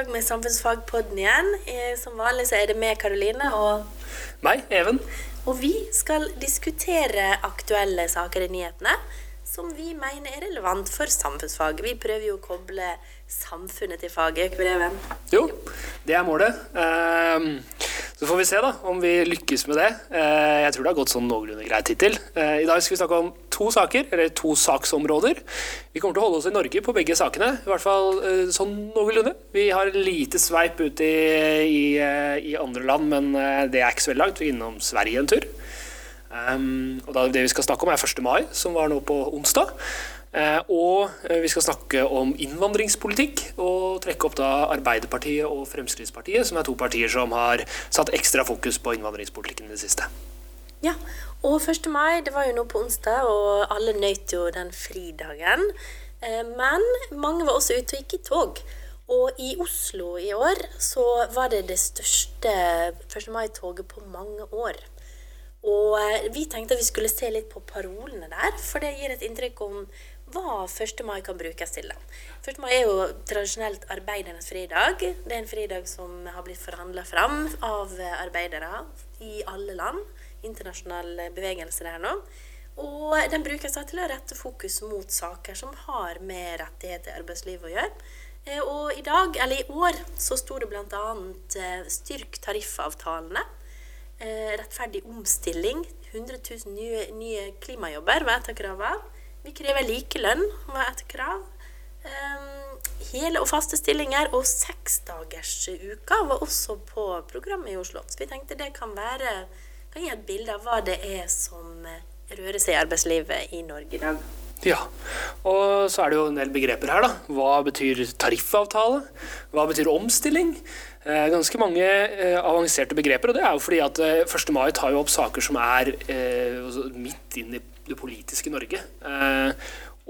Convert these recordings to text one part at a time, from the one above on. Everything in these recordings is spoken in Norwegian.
gang med Samfunnsfagpodden igjen. Eh, som vanlig så er det med Karoline og Meg, Even. Og vi skal diskutere aktuelle saker i nyhetene som vi mener er relevant for samfunnsfag. Vi prøver jo å koble samfunnet til faget, ikke venn. Jo, det er målet. Ehm, så får vi se da, om vi lykkes med det. Eh, jeg tror det har gått sånn noenlunde greit hittil. Eh, I dag skal vi snakke om to saker, eller to saksområder. Vi kommer til å holde oss i Norge på begge sakene, i hvert fall eh, sånn noenlunde. Vi har lite sveip ut i, i, i andre land, men det er ikke så veldig langt. Vi er innom Sverige en tur. Um, og Det vi skal snakke om, er 1. mai, som var nå på onsdag. Uh, og vi skal snakke om innvandringspolitikk og trekke opp da Arbeiderpartiet og Fremskrittspartiet, som er to partier som har satt ekstra fokus på innvandringspolitikken i det siste. Ja, og 1. mai det var jo nå på onsdag, og alle nøt jo den fridagen. Uh, men mange var også ute og gikk i tog. Og i Oslo i år så var det det største 1. mai-toget på mange år. Og eh, vi tenkte at vi skulle se litt på parolene der, for det gir et inntrykk om hva 1. mai kan brukes til. 1. mai er jo tradisjonelt arbeidernes fridag. Det er en fridag som har blitt forhandla fram av arbeidere i alle land. Internasjonal bevegelse der nå. Og den brukes til å rette fokus mot saker som har med rettigheter i arbeidslivet å gjøre. Eh, og i dag, eller i år, så sto det bl.a. Eh, 'styrk tariffavtalene'. Eh, rettferdig omstilling. 100 000 nye, nye klimajobber var et av. Vi krever likelønn var et krav. Um, hele og faste stillinger og seksdagersuka var også på programmet i Oslo. Så vi tenkte det kan være kan gi et bilde av hva det er som eh, rører seg i arbeidslivet i Norge i dag. Ja, og så er det jo en del begreper her, da. Hva betyr tariffavtale? Hva betyr omstilling? Eh, ganske mange eh, avanserte begreper, og det er jo fordi at 1. Eh, mai tar jo opp saker som er altså midt inn i det politiske Norge.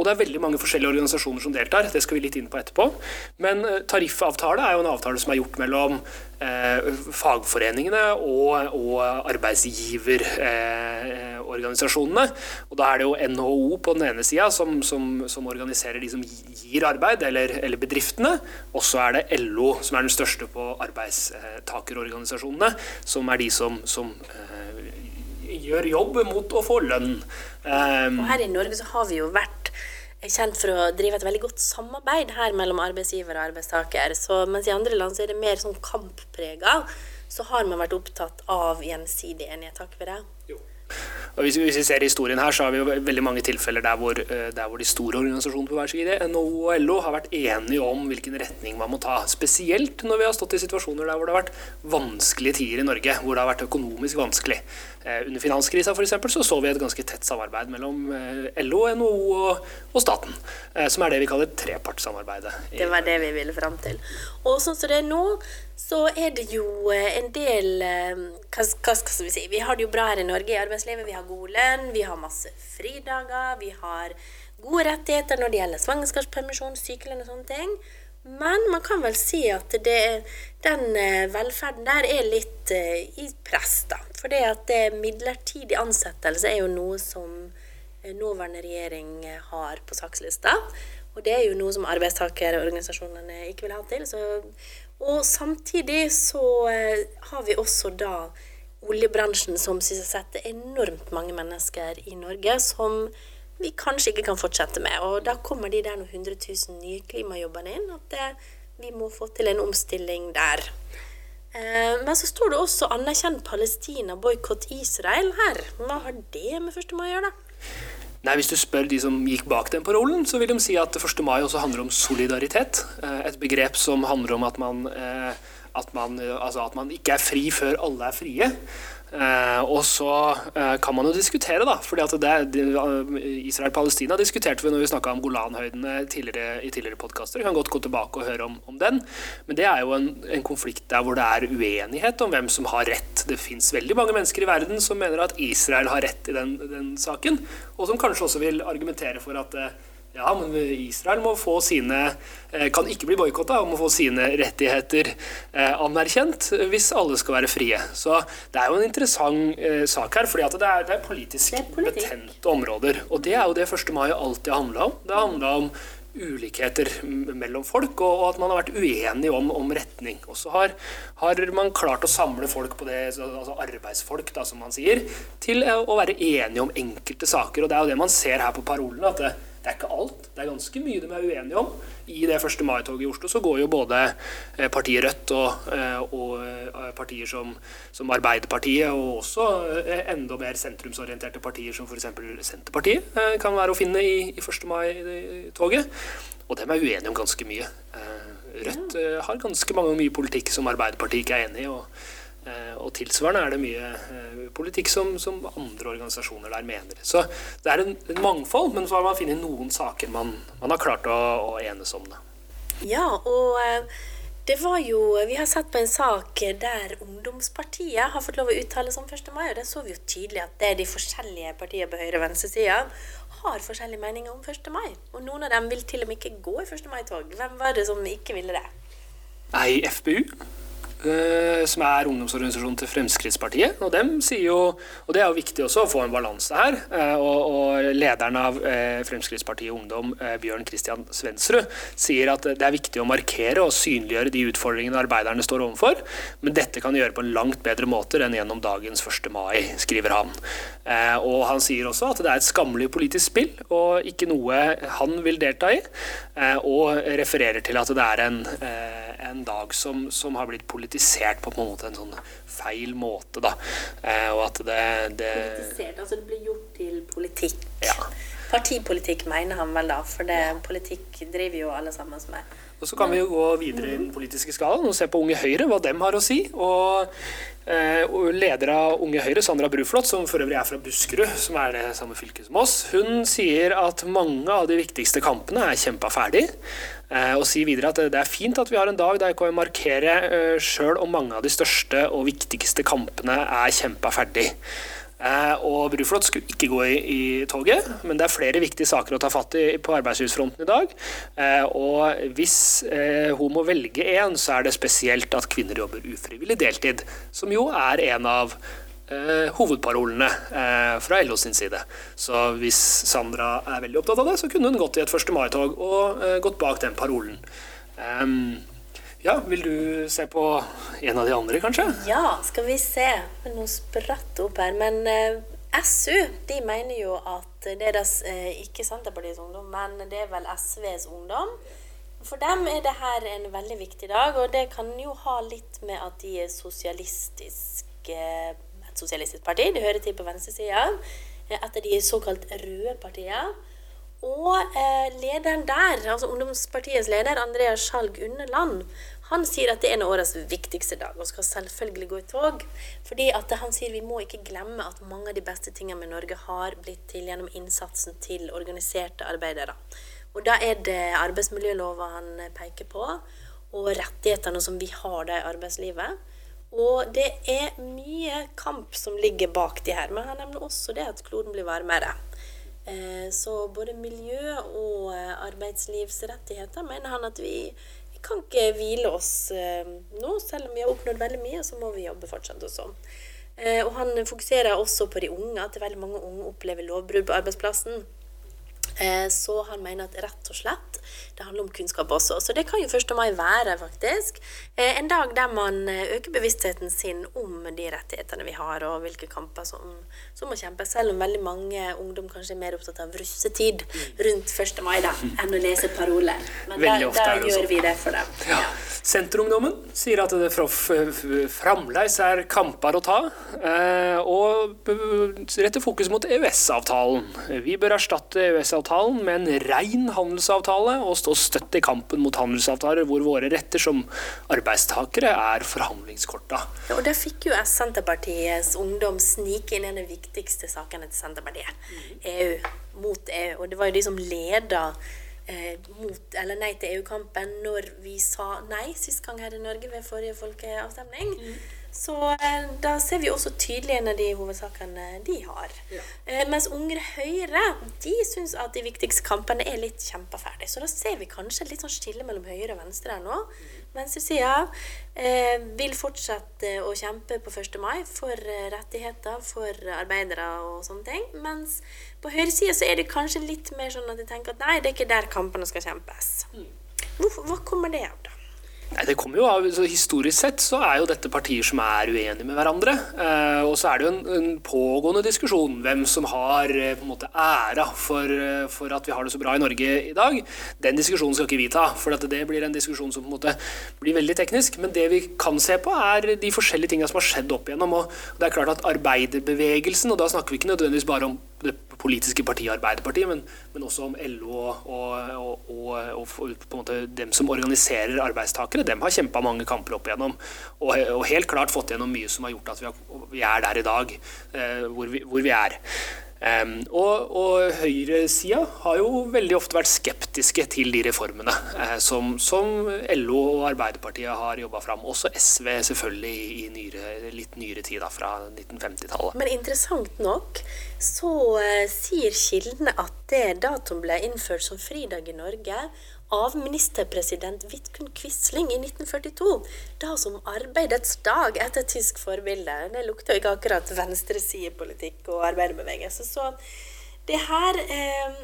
Og det er veldig mange forskjellige organisasjoner som deltar. Det skal vi litt inn på etterpå. Men tariffavtale er jo en avtale som er gjort mellom eh, fagforeningene og, og arbeidsgiverorganisasjonene. Eh, og da er det jo NHO på den ene sida som, som, som, organiserer de som gir arbeid, eller, eller bedriftene. Og så er det LO som er den største på arbeidstakerorganisasjonene, som er de som, som eh, gjør jobb mot å få lønn. Um, og her i Norge så har vi jo vært kjent for å drive et veldig godt samarbeid her mellom arbeidsgiver og arbeidstaker. Så mens i andre land så er det mer sånn kampprega, så har man vært opptatt av gjensidig enighet. Takk for det. Jo. Og hvis, hvis, vi ser historien her, så har vi jo veldig mange tilfeller der hvor, eh, der hvor de store organisasjonene på hver side, NHO og LO, har vært enige om hvilken retning man må ta. Spesielt når vi har stått i situasjoner der hvor det har vært vanskelige tider i Norge. Hvor det har vært økonomisk vanskelig. Eh, under finanskrisa eksempel, så så vi et ganske tett samarbeid mellom eh, LO, NHO og, staten. Som er det vi kaller trepartssamarbeidet. Det var det vi ville fram til. Og sånn som det er nå, så er det jo en del hva, hva skal vi si, Vi har det jo bra her i Norge i arbeidslivet. Vi har god lønn, vi har masse fridager, vi har gode rettigheter når det gjelder svangerskapspermisjon, sykelønn og sånne ting. Men man kan vel si at det, den eh, velferden der er litt uh, i press, da. For det at det midlertidig ansettelse er jo noe som eh, nåværende regjering har på sakslista. Og det er jo noe som arbeidstakerorganisasjonene ikke vil ha til. Så, og samtidig så har vi også da oljebransjen som sysselsetter enormt mange mennesker i Norge, som vi kanskje ikke kan fortsette med. Og da kommer de der noen 100 000 nye klimajobbene inn, at det, vi må få til en omstilling der. Eh, men så står det også 'anerkjenn Palestina, boikott Israel' her. Hva har det med 1. mai å gjøre, da? Nei, Hvis du spør de som gikk bak den parolen, så vil de si at 1. mai også handler om solidaritet. Eh, et begrep som handler om at man eh, at man, altså at man ikke er fri før alle er frie. Eh, og så eh, kan man jo diskutere, da. fordi at Israel-Palestina diskuterte vi når vi snakka om Golanhøydene tidligere, i tidligere podkaster. Vi kan godt gå tilbake og høre om, om den. Men det er jo en, en, konflikt der hvor det er uenighet om hvem som har rett. Det fins veldig mange mennesker i verden som mener at Israel har rett i den, den saken, og som kanskje også vil argumentere for at eh, ja, men Israel må få sine eh, kan ikke bli boikotta og må få sine rettigheter eh, anerkjent hvis alle skal være frie. Så det er jo en interessant eh, sak her, fordi det er, politisk det er betente områder. Og det er jo det 1. mai alltid har handla om. Det handla om ulikheter mellom folk, og, at man har vært uenige om, om retning. Og så har, har, man klart å samle folk på det, altså arbeidsfolk, da, som man sier, til å være enige om enkelte saker. Og det er jo det man ser her på parolene. at det, det er ikke alt. Det er ganske mye de er uenige om. I det 1. mai-toget i Oslo så går jo både eh, partiet Rødt og, eh, og eh, partier som, som, Arbeiderpartiet, og også enda mer sentrumsorienterte partier som f.eks. Senterpartiet kan være å finne i, i 1. mai-toget. Og dem er uenige om ganske mye. Rødt har ganske mange mye politikk som Arbeiderpartiet ikke er enig i. og og tilsvarende er det mye eh, politikk som, som, andre organisasjoner der mener. Så det er en, en mangfold, men så har man funnet noen saker man, man har klart å, å, enes om. det. Ja, og eh, det var jo Vi har sett på en sak der Ungdomspartiet har fått lov å uttale seg om 1. mai, og der så vi jo tydelig at det er de forskjellige partiene på høyre- og venstresida har forskjellige meninger om 1. mai. Og noen av dem vil til og med ikke gå i 1. mai-tog. Hvem var det som ikke ville det? Nei, FBU. Eh, som er ungdomsorganisasjonen til Fremskrittspartiet. Og dem sier jo, og det er jo viktig også å få en balanse her. Eh, og, og, lederen av eh, Fremskrittspartiet Ungdom, Bjørn Kristian Svendsrud, sier at det er viktig å markere og synliggjøre de utfordringene arbeiderne står overfor, men dette kan gjøre på en langt bedre måte enn gjennom dagens 1. mai, skriver han. Og han sier også at det er et skammelig politisk spill og ikke noe han vil delta i, og refererer til at det er en, en dag som, som har blitt politisk politisert på, på en, måte en sånn feil måte, da. Eh, og at det, det Politisert, altså det blir gjort til politikk. Ja. Partipolitikk mener han vel da, for det, politikk driver jo alle sammen med. Og Så kan vi jo gå videre i den politiske skalaen og se på Unge Høyre, hva dem har å si. Og, eh, og Leder av Unge Høyre, Sandra Bruflot, som for øvrig er fra Buskerud, som er det samme fylket som oss, hun sier at mange av de viktigste kampene er kjempa ferdig. Eh, og sier videre at det er fint at vi har en dag der jeg kan markere eh, sjøl om mange av de største og viktigste kampene er kjempa ferdig. Eh, og Bruflot skulle ikke gå i, i, toget, men det er flere viktige saker å ta fatt i på arbeidslivsfronten i dag. Og hvis hun må velge én, så er det spesielt at kvinner jobber ufrivillig deltid, som jo er en av hovedparolene fra LO sin side. Så hvis Sandra er veldig opptatt av det, så kunne hun gått i et 1. mai-tog og gått bak den parolen. Ja, Vil du se på en av de andre, kanskje? Ja, skal vi se. Nå spratt opp her. Men eh, SU de mener jo at det er eh, ikke Senterpartiets ungdom, men det er vel SVs ungdom. For dem er det her en veldig viktig dag, og det kan jo ha litt med at de er sosialistiske et sosialistisk parti. De hører til på venstresida. Et av de såkalt røde partiene. Og eh, lederen der, altså ungdomspartiets leder, Andreas Skjalg Underland, han sier at det er en av årets viktigste dag, og skal selvfølgelig gå i tog. Fordi at han sier vi må ikke glemme at mange av de beste tingene med Norge har blitt til gjennom innsatsen til organiserte arbeidere. Og da er det arbeidsmiljølova han peker på, og rettighetene som vi har da i arbeidslivet. Og det er mye kamp som ligger bak de her. Men han nevner også det at kloden blir varmere. Eh, så både miljø og eh, arbeidslivsrettigheter mener han at vi, kan ikke hvile oss eh, nå, selv om vi har oppnådd veldig mye, så må vi jobbe fortsatt også. Og han fokuserer også på de unge, at veldig mange unge opplever lovbrudd på arbeidsplassen. Så han mener at rett og slett det handler om kunnskap også. Så det kan jo 1. mai være, faktisk. Eh, en dag der man eh, øker bevisstheten sin om de rettighetene vi har, og hvilke kamper som, som må kjempes. Selv om veldig mange ungdom kanskje er mer opptatt av russetid rundt 1. mai da, enn å lese paroler. Men da gjør sånn. vi det for dem. Ja. Senterungdommen sier at det fremdeles er kamper å ta, eh, og retter fokus mot EØS-avtalen. Vi bør erstatte EØS-avtalen med en ren handelsavtale og stå støtt i kampen mot handelsavtaler hvor våre retter som arbeidstakere er forhandlingskorta. Ja, og Der fikk jo Senterpartiets ungdom snike inn en av de viktigste sakene til Senterpartiet. Mm. EU, mot EU. Og det var jo de som leda eh, mot eller nei til EU-kampen når vi sa nei sist gang her i Norge ved forrige folkeavstemning. Mm. Så eh, da ser vi også tydelig en av de hovedsakene de har. Ja. Eh, mens Unge Høyre de syns at de viktigste kampene er litt kjempeferdig. Så da ser vi kanskje litt sånn skille mellom høyre og venstre her nå. Venstresida eh, vil fortsette å kjempe på 1. mai for eh, rettigheter for arbeidere og sånne ting. Mens på høyresida så er det kanskje litt mer sånn at de tenker at nei, det er ikke der kampene skal kjempes. Hvorfor, hva kommer det av, da? Nei, det kommer jo av, så Historisk sett så er jo dette partier som er uenige med hverandre. Eh, og så er det jo en, en pågående diskusjon hvem som har eh, på en måte æra for, eh, for, at vi har det så bra i Norge i dag. Den diskusjonen skal ikke vi ta, for det blir en diskusjon som på en måte blir veldig teknisk. Men det vi kan se på, er de forskjellige tingene som har skjedd opp igjennom. Og det er klart at arbeiderbevegelsen, og da snakker vi ikke nødvendigvis bare om det politiske partiet Arbeiderpartiet, men, men også om LO og, og, og, og, på en måte dem som organiserer arbeidstakere. Dem har kjempa mange kamper opp igjennom, og, helt klart fått gjennom mye som har gjort at vi, har, vi er der i dag eh, hvor, vi, hvor vi er. Um, og, og høyresida har jo veldig ofte vært skeptiske til de reformene eh, som, som, LO og Arbeiderpartiet har jobba fram. Også SV selvfølgelig i nyere, litt nyere tid, da, fra 1950-tallet. Men interessant nok så eh, sier kildene at det datoen ble innført som fridag i Norge av ministerpresident Vidkun Quisling i 1942, da som arbeidets dag etter tysk forbilde. Det lukter jo ikke akkurat venstresidepolitikk og arbeiderbevegelse. Så det her eh,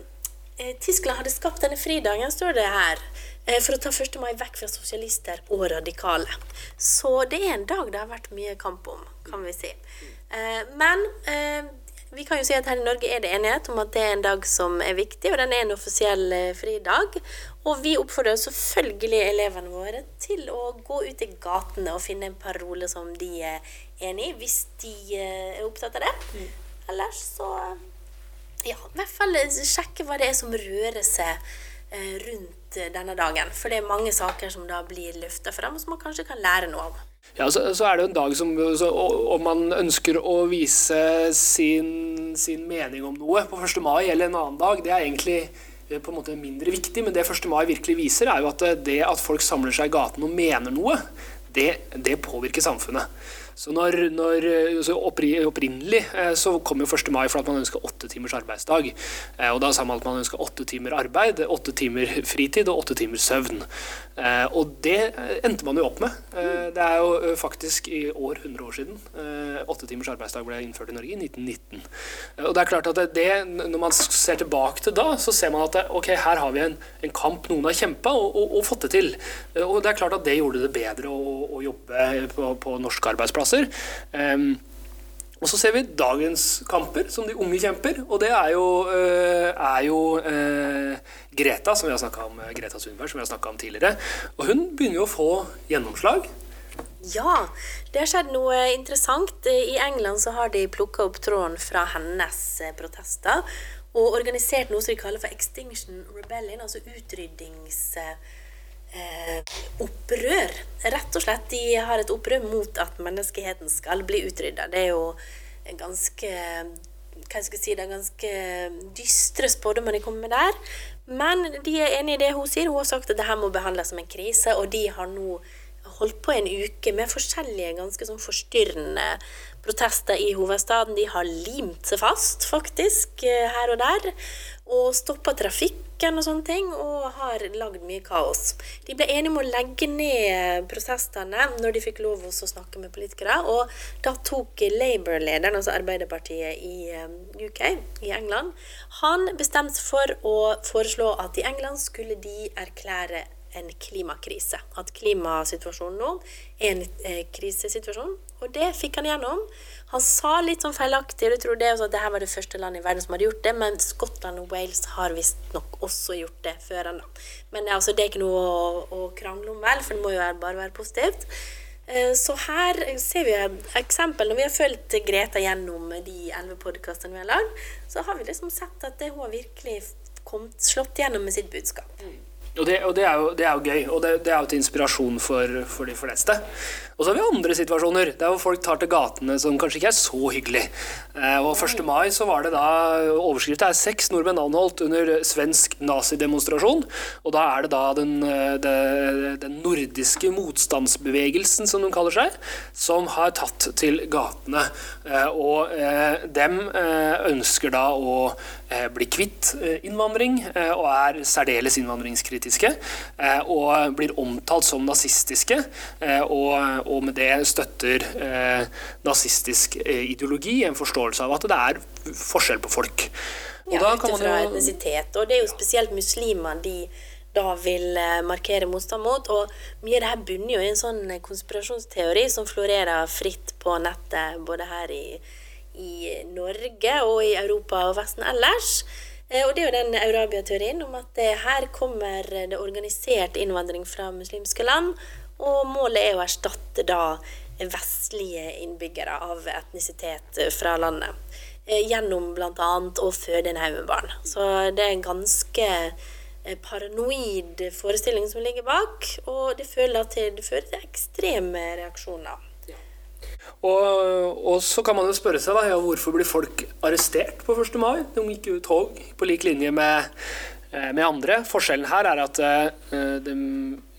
eh, Tyskland hadde skapt denne fridagen, står det her, eh, for å ta 1. mai vekk fra sosialister og radikale. Så det er en dag det har vært mye kamp om, kan vi si. Eh, men vi kan jo si at her i Norge er det enighet om at det er en dag som er viktig, og den er en offisiell eh, fridag. Og vi oppfordrer selvfølgelig elevene våre til å gå ut i gatene og finne en parole som de er enig i, hvis de eh, er opptatt av det. Mm. Ellers så ja, i hvert fall sjekke hva det er som rører seg eh, rundt denne dagen. For det er mange saker som da blir løfta fram, og som man kanskje kan lære noe av. Ja, så, så, er det jo en dag som så, Om man ønsker å vise sin, sin, mening om noe på 1. mai eller en annen dag, det er egentlig eh, på en måte mindre viktig. Men det 1. mai virkelig viser, er jo at det at folk samler seg i gaten og mener noe, det, det påvirker samfunnet. Så når, når så Opprinnelig eh, så kom jo 1. mai for at man ønska åtte timers arbeidsdag. Eh, og Da sa man at man ønska åtte timer arbeid, åtte timer fritid og åtte timer søvn. Eh, og det endte man jo opp med. Det er jo faktisk i år 100 år siden åtte timers arbeidsdag ble innført i Norge, i 1919. Og det er klart at det, Når man ser tilbake til da, så ser man at det, ok, her har vi en, en kamp noen har kjempa og, og, og, fått det til. Og det er klart at det gjorde det bedre å, å jobbe på, på norske arbeidsplasser plasser. Og så ser vi dagens kamper, som de unge kjemper. Og det er jo, uh, er jo uh, Greta, som vi har om, uh, Greta Sundberg, som vi har snakka om tidligere. Og hun begynner jo å få gjennomslag. Ja, det har skjedd noe interessant. I England så har de plukka opp tråden fra hennes protester og organisert noe som de kaller for Extinction Rebellion, altså utryddings eh, opprør. Rett og slett. De har et opprør mot at menneskeheten skal bli utrydda. Det er jo ganske hva jeg skal si, det er ganske dystre spådommer de kommer med der. Men de er enig i det hun sier. Hun har sagt at det her må behandles som en krise, og de har nå holdt på en uke med forskjellige ganske sånn forstyrrende protester i hovedstaden. De har limt seg fast, faktisk, eh, her og der. Og stoppa trafikken og sånne ting, og har lagd mye kaos. De ble enige om å legge ned protestene når de fikk lov å snakke med politikere. Og da tok Labour-lederen, altså Arbeiderpartiet i eh, UK, i England, han bestemte for å foreslå at i England skulle de erklære en klimakrise. At klimasituasjonen nå er en eh, krisesituasjon. Og det fikk han gjennom. Han sa litt sånn feilaktig, jeg tror det at dette var det første landet i verden som hadde gjort det, men Skottland og Wales har visstnok også gjort det før ennå. Men altså, det er ikke noe å, å, krangle om, vel, for det må jo bare være positivt. Eh, så her ser vi et eksempel. Når vi har fulgt Greta gjennom de elleve podkastene vi har lagd, så har vi liksom sett at det hun har virkelig kommet, slått gjennom med sitt budskap. Mm. Og det, og det, er, jo, det er, jo, gøy, og det, det er jo til inspirasjon for, for de fleste. Og så har vi andre situasjoner der hvor folk tar til gatene som kanskje ikke er så hyggelig. Eh, og 1. mai så var det da Overskriften er 'Seks nordmenn anholdt under svensk nazidemonstrasjon'. Og da er det da den, eh, den nordiske motstandsbevegelsen, som de kaller seg, som har tatt til gatene. Eh, og dem ønsker da å bli kvitt innvandring, og er særdeles innvandringskritiske. Og blir omtalt som nazistiske. og og med det støtter eh, nazistisk eh, ideologi, en forståelse av at det er forskjell på folk. Og ja, ut etnisitet. Og det er jo spesielt muslimer de da vil eh, markere motstand mot. Og mye av det her bunner jo i en sånn konspirasjonsteori som florerer fritt på nettet, både her i, i Norge og i Europa og Vesten ellers. Og det er jo den Eurabia-teorien om at her kommer det organisert innvandring fra muslimske land, og målet er å erstatte da vestlige innbyggere av etnisitet fra landet. Eh, gjennom bl.a. å føde en haug med barn. Så det er en ganske eh, paranoid forestilling som ligger bak, og det fører til, det fører til ekstreme reaksjoner. Og, og, så kan man jo spørre seg da, ja, hvorfor blir folk arrestert på 1. mai? De gikk jo tog på lik linje med, eh, med andre. Forskjellen her er at de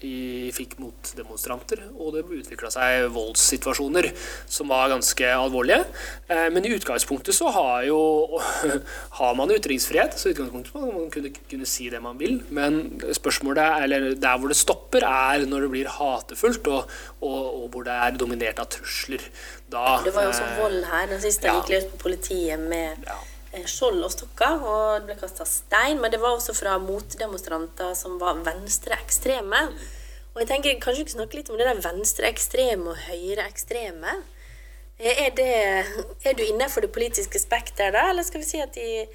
i, fikk motdemonstranter, og det utvikla seg voldssituasjoner som var ganske alvorlige. Eh, men i utgangspunktet så har, jo, har man ytringsfrihet, så i utgangspunktet man, man kunne, kunne si det man vil. Men spørsmålet, eller der hvor det stopper, er når det blir hatefullt, og, og, og hvor det er dominert av trusler. Da, det var jo også eh, vold her. Den siste ja. gikk løs på politiet med ja skjold og stokker, og det ble kasta stein. Men det var også fra motdemonstranter som var venstreekstreme. Og jeg tenker kanskje du snakke litt om det der venstreekstreme og høyreekstreme. Er, det, er du innenfor det politiske spekteret da, eller skal vi si at de,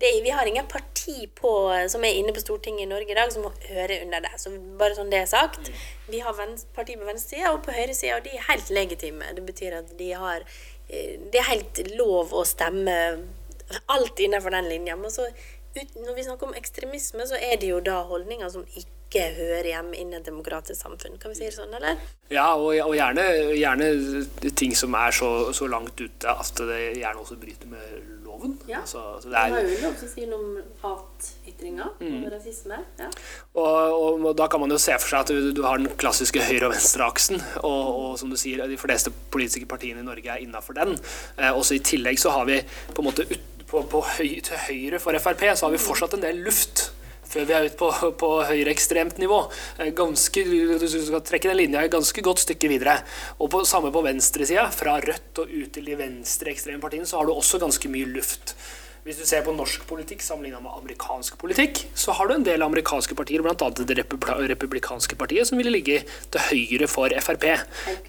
det, vi har ingen parti på, som er inne på Stortinget i Norge i dag, som må høre under det. Så bare sånn det er sagt. Vi har parti på venstresida og på høyresida, og de er helt legitime. Det betyr at de har eh, Det er helt lov å stemme alt innenfor den linja. Men så, når vi snakker om ekstremisme, så er det jo da holdninger som ikke hører hjemme innen et demokratisk samfunn. Kan vi si det sånn, eller? Ja, og, og gjerne, gjerne, ting som er så, så, langt ute at det gjerne også bryter med loven. Ja, altså, altså det er, har jo lov til å si noe om hatytringer mm. og rasisme. Ja. Og, og, og, da kan man jo se for seg at du, du har den klassiske høyre- og venstreaksen, og, og, som du sier, de fleste politiske partiene i Norge er innafor den. Eh, også I tillegg så har vi på en måte ut, på, på høy, til høyre for Frp så har vi fortsatt en del luft før vi er ute på, på høyreekstremt nivå. Eh, ganske, du skal trekke den linja et ganske godt stykke videre. Og på, samme på venstresida, fra Rødt og ut til de venstreekstreme partiene, så har du også ganske mye luft. Hvis du ser på norsk politikk sammenligna med amerikansk politikk, så har du en del amerikanske partier, bl.a. det republikanske partiet, som ville ligge til høyre for Frp.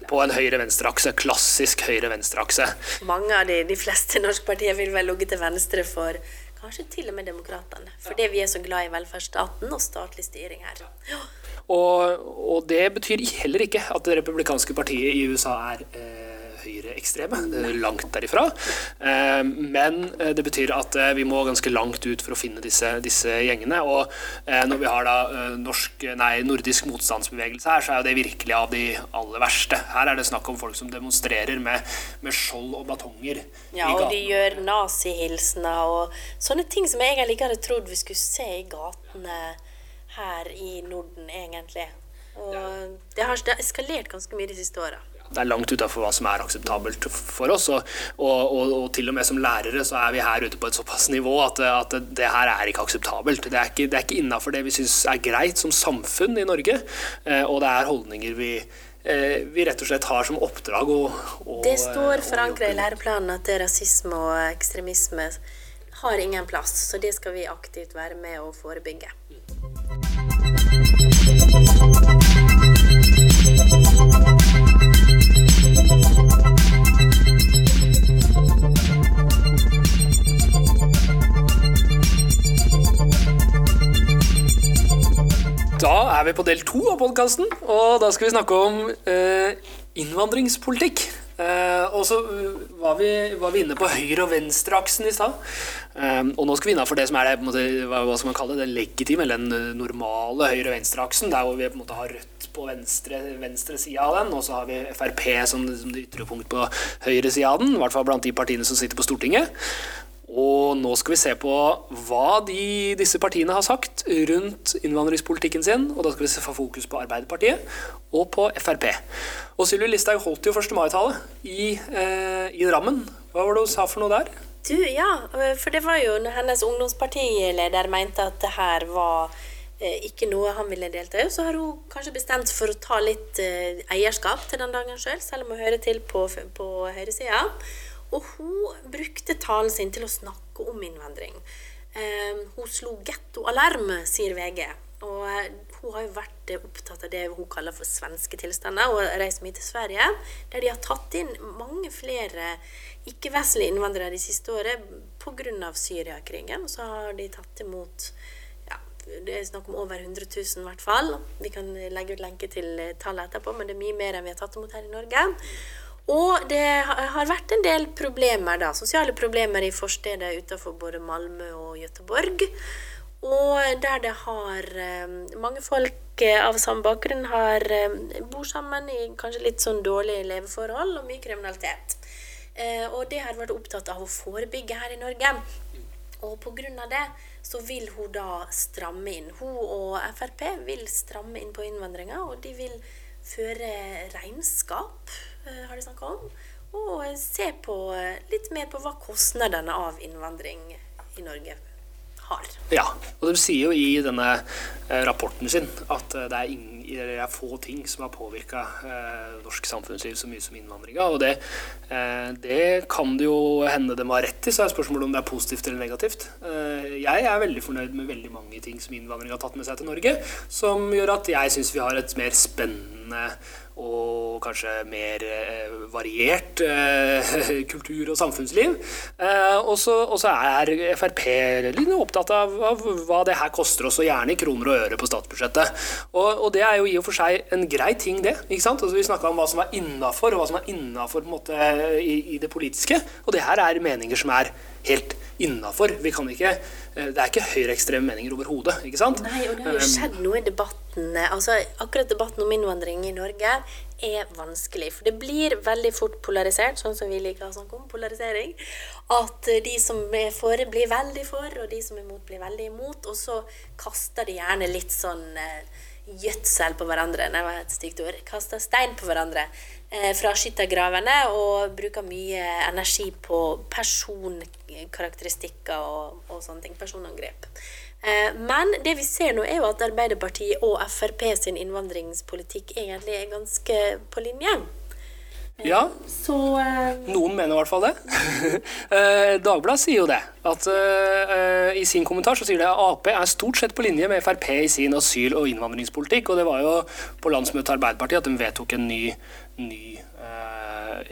På en høyre-venstre-akse. Klassisk høyre-venstre-akse. Mange av de, de fleste norske partier vil vel ligge til venstre for Kanskje til og med Demokratene. Fordi vi er så glad i velferdsstaten og statlig styring her. Ja. Og, og, det betyr heller ikke at det republikanske partiet i USA er eh, høyreekstreme. Langt derifra. Eh, men eh, det betyr at eh, vi må ganske langt ut for å finne disse, disse gjengene. Og når vi har da norsk, nei, nordisk motstandsbevegelse her, så er det virkelig av de aller verste. Her er det snakk om folk som demonstrerer med, med skjold og batonger. Ja, og de gjør nazihilsener og sånne ting som jeg egentlig ikke hadde trodd vi skulle se i gatene her i Norden, egentlig. Og det har eskalert ganske mye de siste åra det er langt utafor hva som er akseptabelt for oss. Og, og, og, til og med som lærere så er vi her ute på et såpass nivå at, at det her er ikke akseptabelt. Det er ikke, det ikke innafor det vi syns er greit som samfunn i Norge. Eh, og det er holdninger vi, eh, vi rett og slett har som oppdrag å, å Det står forankra i læreplanen at rasisme og ekstremisme har ingen plass, så det skal vi aktivt være med å forebygge. Da er vi på del to av podkasten, og da skal vi snakke om eh, innvandringspolitikk. Eh, og så var vi, var vi, inne på høyre- og venstreaksen i stad. Eh, og nå skal vi innafor det som er det, måte, hva, skal man kalle det, den legitime, eller den normale høyre- og venstreaksen. Der hvor vi på en måte har Rødt på venstre, venstre side av den, og så har vi Frp som, som det ytre punkt på høyre side av den. I hvert fall blant de partiene som sitter på Stortinget. Og nå skal vi se på hva de, disse partiene har sagt rundt innvandringspolitikken sin. Og da skal vi få fokus på Arbeiderpartiet og på Frp. Og Sylvi Listhaug holdt jo 1. mai-tale i, eh, i Drammen. Hva var det hun sa for noe der? Du, ja, for det var jo når hennes ungdomspartileder mente at det her var eh, ikke noe han ville delta i, så har hun kanskje bestemt for å ta litt eh, eierskap til den dagen sjøl, selv, selv om hun hører til på, på høyresida. Og hun brukte talen sin til å snakke om innvandring. Eh, hun slo gettoalarm, sier VG. Og eh, hun har jo vært opptatt av det hun kaller for svenske tilstander, og reist mye til Sverige, der de har tatt inn mange flere ikke-vestlige innvandrere de siste året pga. Syriakrigen. Og så har de tatt imot ja, det er snakk om over 100 000 i hvert fall. Vi kan legge ut lenke til tallet etterpå, men det er mye mer enn vi har tatt imot her i Norge. Og det har vært en del problemer, da, sosiale problemer i forsteder utenfor både Malmö og Göteborg. Og der det har eh, Mange folk eh, av samme bakgrunn har, eh, bor sammen i kanskje litt sånn dårlige leveforhold og mye kriminalitet. Og det har vært opptatt av å forebygge her i Norge. Og pga. det så vil hun da stramme inn. Hun og Frp vil stramme inn på innvandringa, og de vil føre regnskap har de snakka om. Og se på, eh, litt mer på hva kostnadene av innvandring i Norge har. Ja, og de sier jo i denne eh, rapporten sin at det er, ingen, det er få ting som har påvirka eh, norsk samfunnsliv så mye som innvandringa. Og det, eh, det, kan det jo hende de har rett i, så er spørsmålet om det er positivt eller negativt. Eh, jeg er veldig fornøyd med veldig mange ting som innvandring har tatt med seg til Norge, som gjør at jeg syns vi har et mer spennende og kanskje mer eh, variert eh, kultur- og samfunnsliv. Eh, og så er Frp litt opptatt av, av, hva det her koster oss, og gjerne i kroner og øre på statsbudsjettet. Og, og, det er jo i og for seg en grei ting, det. ikke sant? Altså, vi snakka om hva som er innafor, og hva som er innafor i, i det politiske. Og det her er meninger som er helt innafor. Vi kan ikke eh, Det er ikke høyreekstreme meninger overhodet. Nei, og det har jo skjedd noe i debatten. Altså, akkurat debatten om innvandring i Norge er vanskelig. For det blir veldig fort polarisert, sånn som vi liker å snakke om, polarisering. At de som er for, blir veldig for, og de som er imot, blir veldig imot. Og så kaster de gjerne litt sånn eh, gjødsel på hverandre. Nei, hva et stygt ord? Kaster stein på hverandre. Eh, fra skyttergravene og bruker mye energi på personkarakteristikker og, og sånne ting. Personangrep. Eh, men det vi ser nå, er jo at Arbeiderpartiet og Frp sin innvandringspolitikk egentlig er ganske på linje. Ja. Så, uh, Noen mener i hvert fall det. uh, Dagbladet sier jo det. At uh, I sin kommentar så sier det at Ap er stort sett på linje med Frp i sin asyl- og innvandringspolitikk. Og det var jo på landsmøtet til Arbeiderpartiet at de vedtok en ny, ny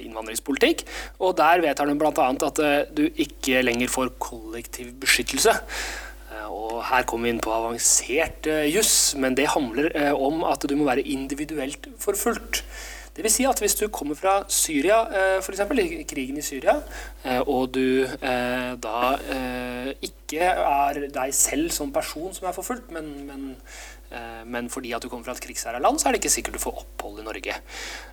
innvandringspolitikk. Og der vedtar de bl.a. at du ikke lenger får kollektiv beskyttelse. Og her kommer vi inn på avansert juss, men det handler om at du må være individuelt forfulgt. Det vil si at hvis du kommer fra Syria, eh, f.eks. krigen i Syria, eh, og du eh, da ikke er deg selv som person som er forfulgt, men, men men fordi at du kommer fra et krigsherra land, så er det ikke sikkert du får opphold i Norge.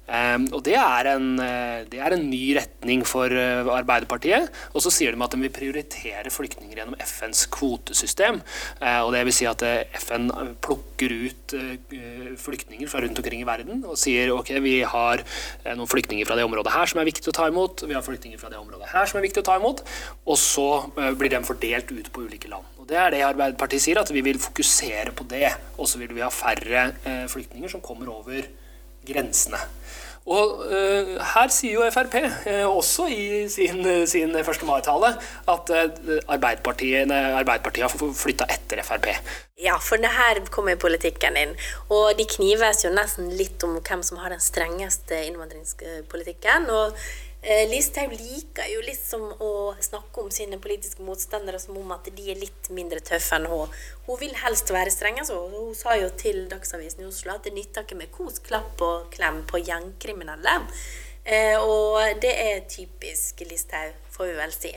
Ehm, og det er, en, eh, det er en ny retning for eh, Arbeiderpartiet. Og så sier de at de vil prioritere flyktninger gjennom FNs kvotesystem. Og det vil si at FN plukker ut flyktninger fra rundt omkring i verden og sier ok, vi har noen flyktninger fra det området her som er viktig å ta imot, vi har flyktninger fra det området her som er viktig å ta imot, og så blir de fordelt ut på ulike land. Det er det Arbeiderpartiet sier, at vi vil fokusere på det. Og så vil vi ha færre eh, flyktninger som kommer over grensene. Og uh, her sier jo Frp, uh, også i sin, sin 1. mai-tale, at Arbeiderpartiet, Arbeiderpartiet har flytta etter Frp. Ja, for det her kommer politikken inn. Og de knives jo nesten litt om hvem som har den strengeste innvandringspolitikken. og Eh, Listhaug liker jo liksom å snakke om sine politiske motstandere som om at de er litt mindre tøffe enn hun. Hun vil helst være streng. Altså. Hun sa jo til Dagsavisen i Oslo at det nytter ikke med kos, klapp og klem på gjengkriminelle. Eh, og det er typisk Listhaug, får vi vel si.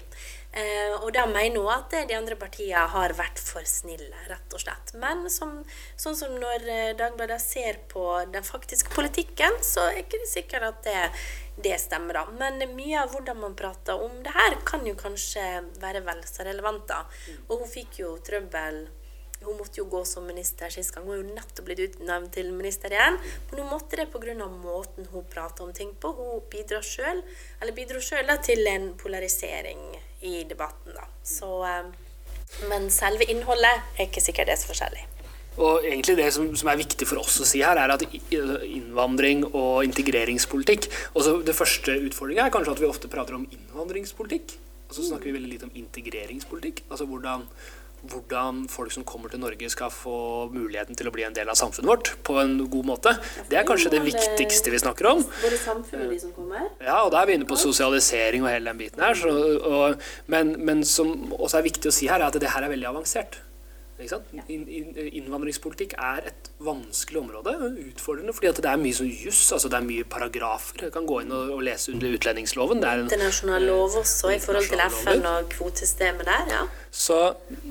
Eh, og da mener hun at de andre partiene har vært for snille, rett og slett. Men som, sånn som når eh, Dagbladet ser på den faktiske politikken, så er ikke det sikkert at det, det stemmer, da. Men mye av hvordan man prater om det her, kan jo kanskje være vel så relevant, da. Og hun fikk jo trøbbel hun måtte jo gå som minister sist gang. Hun er jo nettopp blitt utnevnt til minister igjen. Men hun måtte det pga. måten hun prater om ting på. Hun bidrar sjøl til en polarisering i debatten. Da. Så, eh, men selve innholdet er ikke sikkert det er så forskjellig. Og egentlig Det som, som, er viktig for oss å si her, er at innvandring og integreringspolitikk også Det første utfordringa er kanskje at vi ofte prater om innvandringspolitikk. Og så snakker vi veldig lite om integreringspolitikk. Altså hvordan hvordan folk som kommer til Norge skal få muligheten til å bli en del av samfunnet vårt på en god måte. Det er kanskje det viktigste vi snakker om. Både samfunnet og de som kommer? Ja, og da er vi inne på sosialisering og hele den biten her. Så, og, men, men som også er viktig å si her, er at det her er veldig avansert. Innvandringspolitikk er et vanskelig område, utfordrende, fordi det er mye sånn juss, altså det er mye paragrafer. Jeg kan gå inn og, og lese under utlendingsloven. Det er en internasjonal lov også i forhold til FN og kvotesystemet der, ja. Så,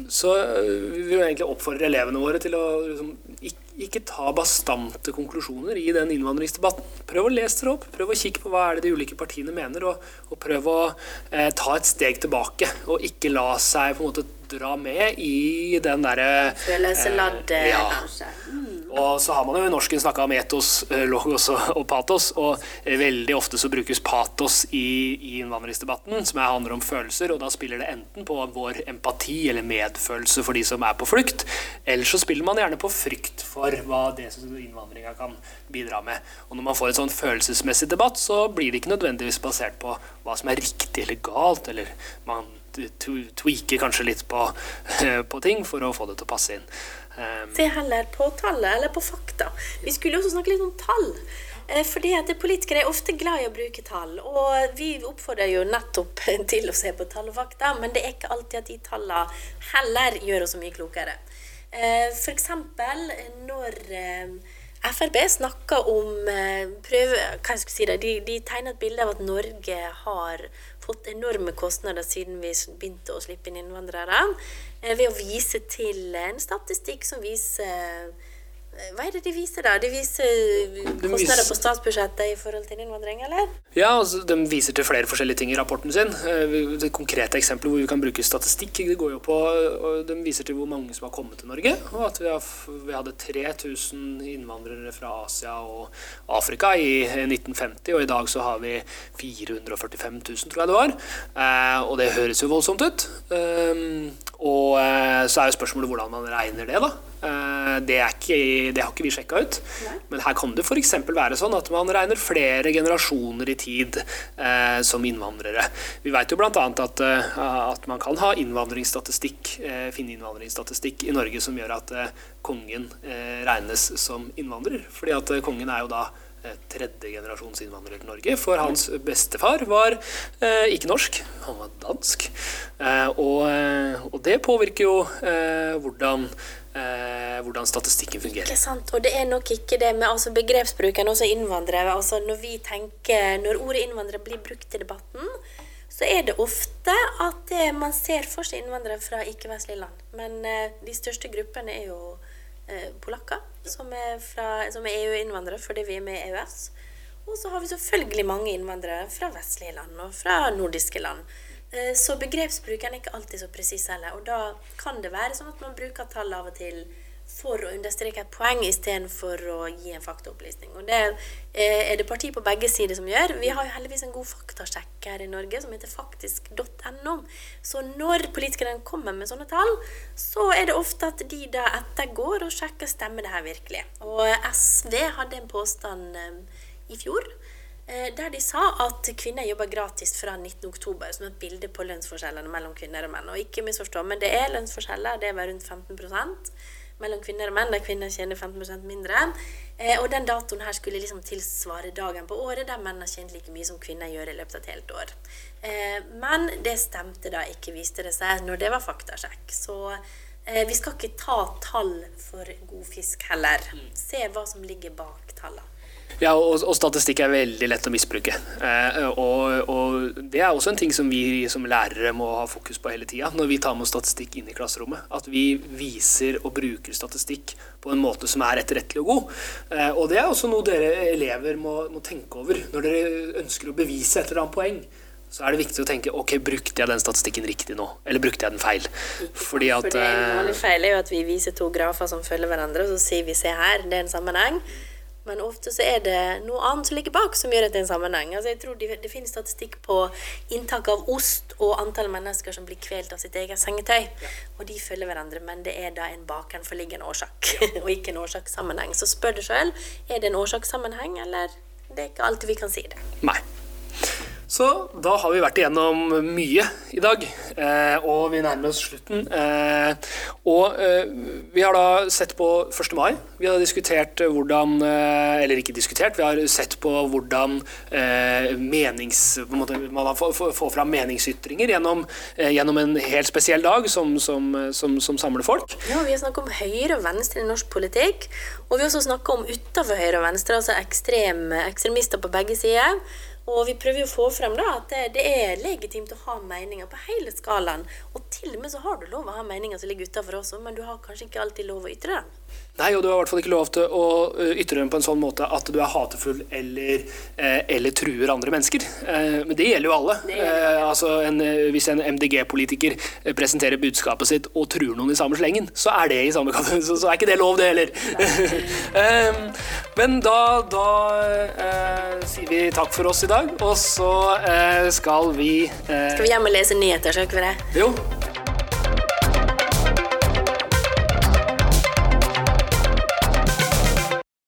så vi vil egentlig oppfordre elevene våre til å liksom, ikke, ikke, ta bastante konklusjoner i den innvandringsdebatten. Prøv å lese dere opp, prøv å kikke på hva er det de ulike partiene mener, og, og prøv å eh, ta et steg tilbake. Og ikke la seg på en måte dra med i den derre Følelseladde, eh, ja. kanskje. Mm. Og så har man jo i norsken snakka om etos, eh, logos og patos, og eh, veldig ofte så brukes patos i, i innvandringsdebatten, som handler om følelser, og da spiller det enten på vår empati eller medfølelse for de som er på flukt, eller så spiller man gjerne på frykt for hva det som innvandringa kan bidra med. Og når man får en sånn følelsesmessig debatt, så blir det ikke nødvendigvis basert på hva som er riktig eller galt, eller man tweaker kanskje litt på, på, ting for å få det til å passe inn. Um, Se heller på tallet eller på fakta. Vi skulle også snakke litt om tall. Eh, fordi at Politikere er ofte glad i å bruke tall, og vi oppfordrer jo nettopp til å se på tall og fakta, men det er ikke alltid at de tallene heller gjør oss så mye klokere. Eh, F.eks. når eh, Frp snakker om prøve, hva jeg si det, de, de tegner et bilde av at Norge har fått enorme kostnader siden vi begynte å slippe inn innvandrere, eh, ved å vise til en statistikk som viser hva er det de viser, da? De viser kostnader på statsbudsjettet i forhold til innvandring, eller? Ja, altså, de viser til flere forskjellige ting i rapporten sin. Eh, det konkrete eksempelet hvor vi kan bruke statistikk, det går jo på De viser til hvor mange som har kommet til Norge. Og at vi, har, vi hadde 3000 innvandrere fra Asia og Afrika i 1950, og i dag så har vi 445 000, tror jeg det var. Eh, og det høres jo voldsomt ut. Og så er jo spørsmålet hvordan man regner det, da. Det det, ikke, det, har ikke vi sjekka ut. Nei. Men her kan det f.eks. være sånn at man regner flere generasjoner i tid eh, som innvandrere. Vi vet jo bl.a. At, eh, at man kan ha innvandringsstatistikk, eh, finne innvandringsstatistikk i Norge som gjør at eh, kongen eh, regnes som innvandrer. Fordi at kongen er jo da tredje generasjons innvandrer til Norge. For hans bestefar var eh, ikke norsk, han var dansk. Eh, og, og, det påvirker jo eh, hvordan eh, hvordan statistikken fungerer. Ikke sant, og det er nok ikke det med altså begrepsbruken, også innvandrere. altså Når vi tenker, når ordet innvandrere blir brukt i debatten, så er det ofte at det, man ser for seg innvandrere fra ikke-vestlige land. Men eh, de største gruppene er jo eh, polakker, som er, er EU-innvandrere fordi vi er med i EØS. Og så har vi selvfølgelig mange innvandrere fra vestlige land og fra nordiske land. Eh, så begrepsbruken er ikke alltid så presis heller. Og da kan det være sånn at man bruker tall av og til for å understreke et poeng istedenfor å gi en faktaopplysning. Og det eh, er det parti på begge sider som gjør. Vi har jo heldigvis en god faktasjekk her i Norge som heter faktisk.no. Så når politikerne kommer med sånne tall, så er det ofte at de da ettergår og sjekker stemmer det her virkelig. Og SV hadde en påstand eh, i fjor der de sa at kvinner jobber gratis fra 19.10, som et bilde på lønnsforskjellene mellom kvinner og menn. Og ikke misforstå, men det er lønnsforskjeller. Det var rundt 15% mellom kvinner og menn, der kvinner tjener 15% mindre. Eh, og den datoen her skulle liksom tilsvare dagen på året der menn har tjent like mye som kvinner gjør i løpet av et helt år. Eh, men det stemte da ikke, viste det seg, når det var faktasjekk. Så vi skal ikke ta tall for god fisk heller. Se hva som ligger bak tallene. Ja, og, og, statistikk er veldig lett å misbruke. Eh, og, og, det er også en ting som vi som lærere må ha fokus på hele tida når vi tar med statistikk inn i klasserommet. At vi viser og bruker statistikk på en måte som er etterrettelig og god. Eh, og det er også noe dere elever må, må, tenke over når dere ønsker å bevise et eller annet poeng. Så er det viktig å tenke ok, brukte jeg den statistikken riktig nå, eller brukte jeg den feil? Fordi at For det vanlig feil er jo at vi viser to grafer som følger hverandre, og så sier vi se her, det er en sammenheng. Men ofte så er det noe annet som ligger bak, som gjør at det er en sammenheng. Altså jeg tror det, det finnes statistikk på inntak av ost og antall mennesker som blir kvelt av sitt eget sengetøy. Ja. Og de følger hverandre, men det er da en bakenforliggende årsak, ja. og ikke en årsakssammenheng. Så spør deg sjøl er det en årsakssammenheng, eller det er ikke alltid vi kan si det. Nei. Så da har vi vært igjennom mye i dag, eh, og vi nærmer oss slutten. Eh, og eh, vi har da sett på 1. mai. Vi har diskutert hvordan Eller ikke diskutert, vi har sett på hvordan menings, på måte, man får, fram meningsytringer gjennom, gjennom, en helt spesiell dag som, som, som, som samler folk. Ja, vi har snakket om høyre og venstre i norsk politikk. Og vi har også snakka om utafor høyre og venstre, altså ekstrem, ekstremister på begge sider. Og vi prøver å få frem da, at det, er legitimt å ha meninger på hele skalaen. Og til og med så har du lov å ha meninger som ligger utafor også, men du har kanskje ikke alltid lov å ytre dem. Nei, og du har i hvert fall ikke lov til å eh, ytre dem på en sånn måte at du er hatefull eller, eh, eller truer andre mennesker. Eh, men det gjelder jo alle. Gjelder. altså en, hvis en MDG-politiker presenterer budskapet sitt og truer noen i samme slengen, så er det i samme. Så, så, er ikke det lov, det heller. men da, da eh, sier vi takk for oss i dag, og så eh, skal vi eh... Skal vi hjem og lese nyheter, skal vi ikke det? Jo.